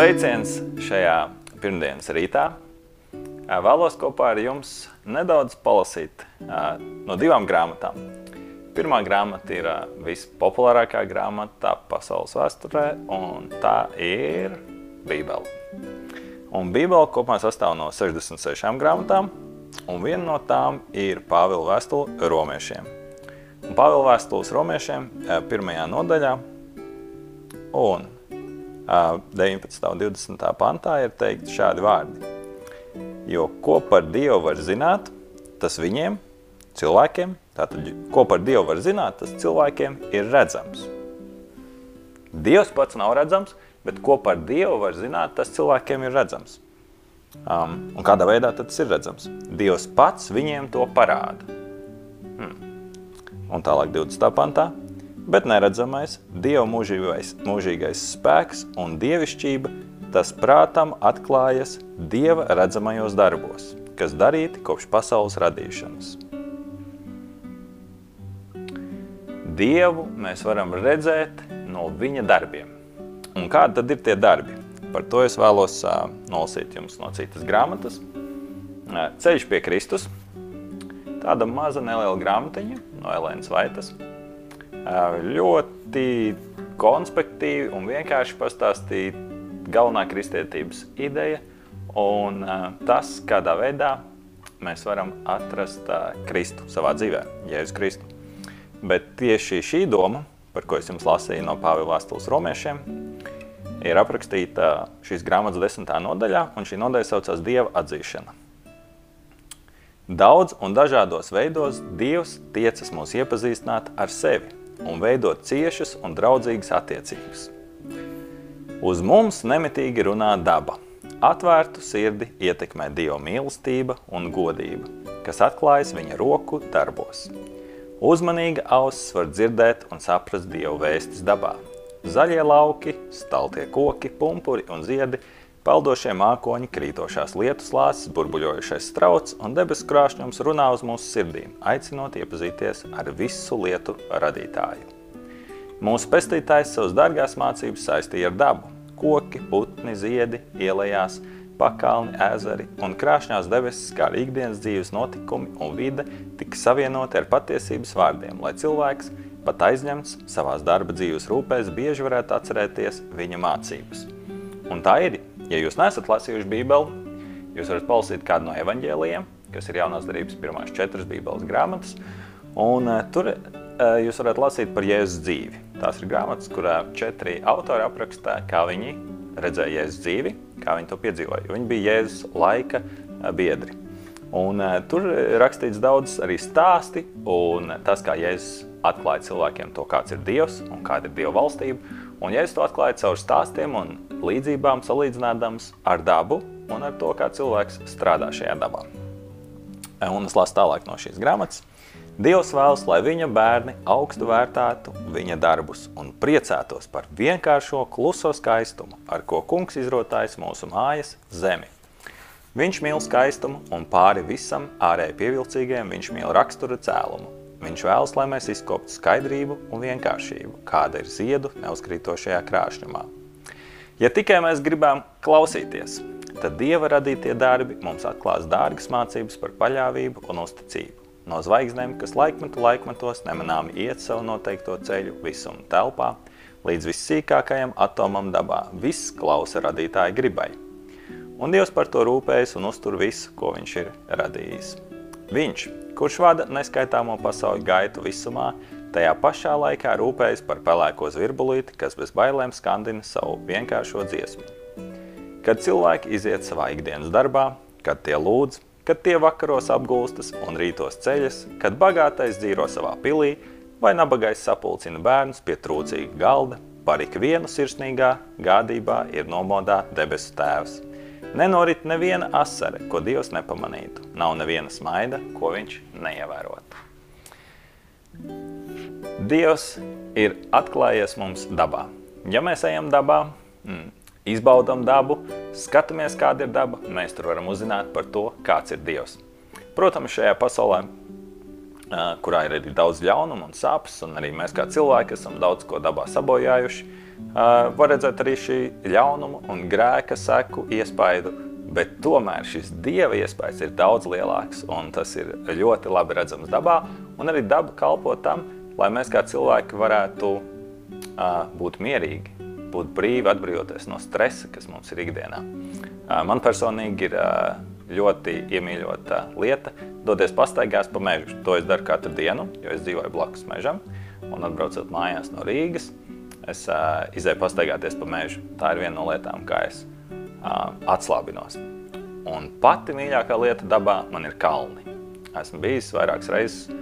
Sveiciens šajā pirmdienas rītā. Vēlos kopā ar jums nedaudz palasīt no divām grāmatām. Pirmā grāmata ir vispopulārākā grāmata pasaules vēsturē, un tā ir Bībele. Un Bībele kopumā sastāv no 66 grāmatām, un viena no tām ir Pāvila vēstule romiešiem. Un Pāvila vēstules romiešiem pirmajā nodaļā un 19. un 20. pantā ir teikt šādi vārdi. Jo ko par Dievu var zināt, tas viņiem, cilvēkiem, tātad ko par Dievu var zināt, tas cilvēkiem ir redzams. Dievs pats nav redzams, bet ko par Dievu var zināt, tas cilvēkiem ir redzams. Um, un kādā veidā tas ir redzams? Dievs pats viņiem to parāda. Hmm. Un tālāk 20. pantā bet neredzamais, Dieva mūžīgais, mūžīgais spēks un dievišķība, tas prātam atklājas Dieva redzamajos darbos, kas darīti kopš pasaules radīšanas. Dievu mēs varam redzēt no viņa darbiem. Un kādi tad ir tie darbi? Par to es vēlos uh, nolasīt jums no citas grāmatas. Ceļš pie Kristus. Tāda maza neliela grāmatiņa no Elēnas Vaitas ļoti konspektīvi un vienkārši pastāstīt galvenā kristietības ideja un tas, kādā veidā mēs varam atrast Kristu savā dzīvē, Jēzus Kristu. Bet tieši šī doma, par ko es jums lasīju no Pāvila vēstules romiešiem, ir aprakstīta šīs grāmatas desmitā nodaļā, un šī nodaļa saucās Dieva atzīšana. Daudz un dažādos veidos Dievs tiecas mūs iepazīstināt ar sevi – un veidot ciešas un draudzīgas attiecības. Uz mums nemitīgi runā daba. Atvērtu sirdi ietekmē Dieva mīlestība un godība, kas atklājas viņa roku darbos. Uzmanīga auss var dzirdēt un saprast Dievu vēstis dabā. Zaļie lauki, staltie koki, pumpuri un ziedi – Peldošie mākoņi, krītošās lietus lāses, burbuļojušais strauts un debesu krāšņums runā uz mūsu sirdīm, aicinot iepazīties ar visu lietu radītāju. Mūsu pestītājs savus dārgās mācības saistīja ar dabu. Koki, putni, ziedi, ielējās, pakalni, ezeri un krāšņās debesis, kā arī ikdienas dzīves notikumi un vide tika savienoti ar patiesības vārdiem, lai cilvēks, pat aizņemts savās darba dzīves rūpēs, bieži varētu atcerēties viņa mācības. Un tā ir, Ja jūs neesat lasījuši Bībeli, jūs varat palasīt kādu no evaņģēlijiem, kas ir jaunās darības pirmās četras Bībeles grāmatas, un uh, tur uh, jūs varat lasīt par Jēzus dzīvi. Tās ir grāmatas, kurā četri autori aprakstā, kā viņi redzēja Jēzus dzīvi, kā viņi to piedzīvoja. Viņi bija Jēzus laika uh, biedri. Un, uh, tur rakstīts daudz arī stāsti, un tas, kā Jēzus atklāja cilvēkiem to, kāds ir Dievs un kāda ir Dieva valstība. Un Jēzus to atklāja caur stāstiem un līdzībām salīdzinādams ar dabu un ar to, kā cilvēks strādā šajā dabā. Un es lasu tālāk no šīs grāmatas. Dievs vēlas, lai viņa bērni augstu vērtētu viņa darbus un priecētos par vienkāršo kluso skaistumu, ar ko kungs izrotājs mūsu mājas zemi. Viņš mīl skaistumu un pāri visam ārēji pievilcīgiem viņš mīl rakstura cēlumu. Viņš vēlas, lai mēs izkoptu skaidrību un vienkāršību, kāda ir ziedu neuzkrītošajā krāšņumā. Ja tikai mēs gribam klausīties, tad Dieva radītie darbi mums atklās dārgas mācības par paļāvību un uzticību. No zvaigznēm, kas laikmetu laikmetos nemanāmi iet savu noteikto ceļu visuma telpā, līdz vissīkākajam atomam dabā, viss klausa radītāja gribai. Un Dievs par to rūpējas un uztur visu, ko viņš ir radījis. Viņš, kurš vada neskaitāmo pasauļu gaitu visumā, Tajā pašā laikā rūpējas par pelēko zvirbulīti, kas bez bailēm skandina savu vienkāršo dziesmu. Kad cilvēki iziet savā ikdienas darbā, kad tie lūdz, kad tie vakaros apgulstas un rītos ceļas, kad bagātais dzīvo savā pilī vai nabagais sapulcina bērnus pie trūcīga galda, par ikvienu sirsnīgā gādībā ir nomodā debesu tēvs. Nenorit neviena asare, ko Dievs nepamanītu, nav neviena smaida, ko viņš neievērotu. Dievs ir atklājies mums dabā. Ja mēs ejam dabā, mm, izbaudam dabu, skatāmies, kāda ir daba, mēs tur varam uzzināt par to, kāds ir Dievs. Protams, šajā pasaulē, kurā ir arī daudz ļaunuma un sāpes, un arī mēs kā cilvēki esam daudz ko dabā sabojājuši, var redzēt arī šī ļaunuma un grēka seku iespaidu, bet tomēr šis dieva iespējas ir daudz lielāks, un tas ir ļoti labi redzams dabā, un arī daba kalpo tam, lai mēs kā cilvēki varētu uh, būt mierīgi, būt brīvi, atbrīvoties no stresa, kas mums ir ikdienā. Uh, man personīgi ir uh, ļoti iemīļota lieta doties pastaigās pa mežu. To es daru katru dienu, jo es dzīvoju blakus mežam, un atbraucot mājās no Rīgas, es uh, izēju pastaigāties pa mežu. Tā ir viena no lietām, kā es uh, atslābinos. Un pati mīļākā lieta dabā man ir kalni. Esmu bijis vairākas reizes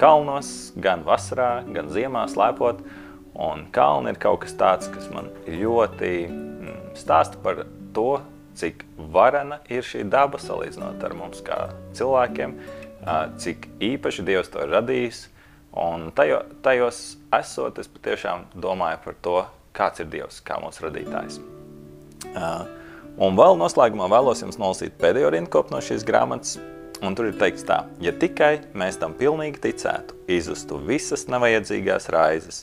kalnos, gan vasarā, gan ziemā slēpot. Un kalni ir kaut kas tāds, kas man ļoti mm, stāsta par to, cik varena ir šī daba salīdzinot ar mums kā cilvēkiem, cik īpaši Dievs to ir radījis. Un tajo, tajos esot, es patiešām domāju par to, kāds ir Dievs, kā mūsu radītājs. Un vēl noslēgumā vēlos jums nolasīt pēdējo rindkopu no šīs grāmatas, un tur ir teikts tā, ja tikai mēs tam pilnīgi ticētu, izustu visas nevajadzīgās raizes,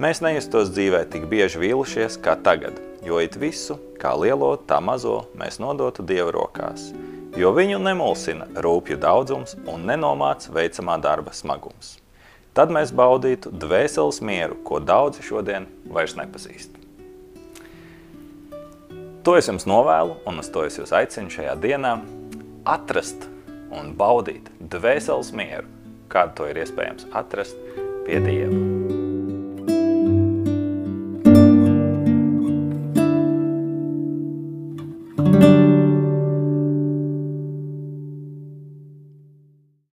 mēs nejustos dzīvē tik bieži vīlušies kā tagad, jo it visu, kā lielo, tā mazo, mēs nodotu Dieva rokās, jo viņu nemulsina rūpju daudzums un nenomāc veicamā darba smagums. Tad mēs baudītu dvēseles mieru, ko daudzi šodien vairs nepazīst. To es jums novēlu, un uz to es jūs aicinu šajā dienā. Atrast un baudīt dvēseles mieru, kādu to ir iespējams atrast pie Dieva.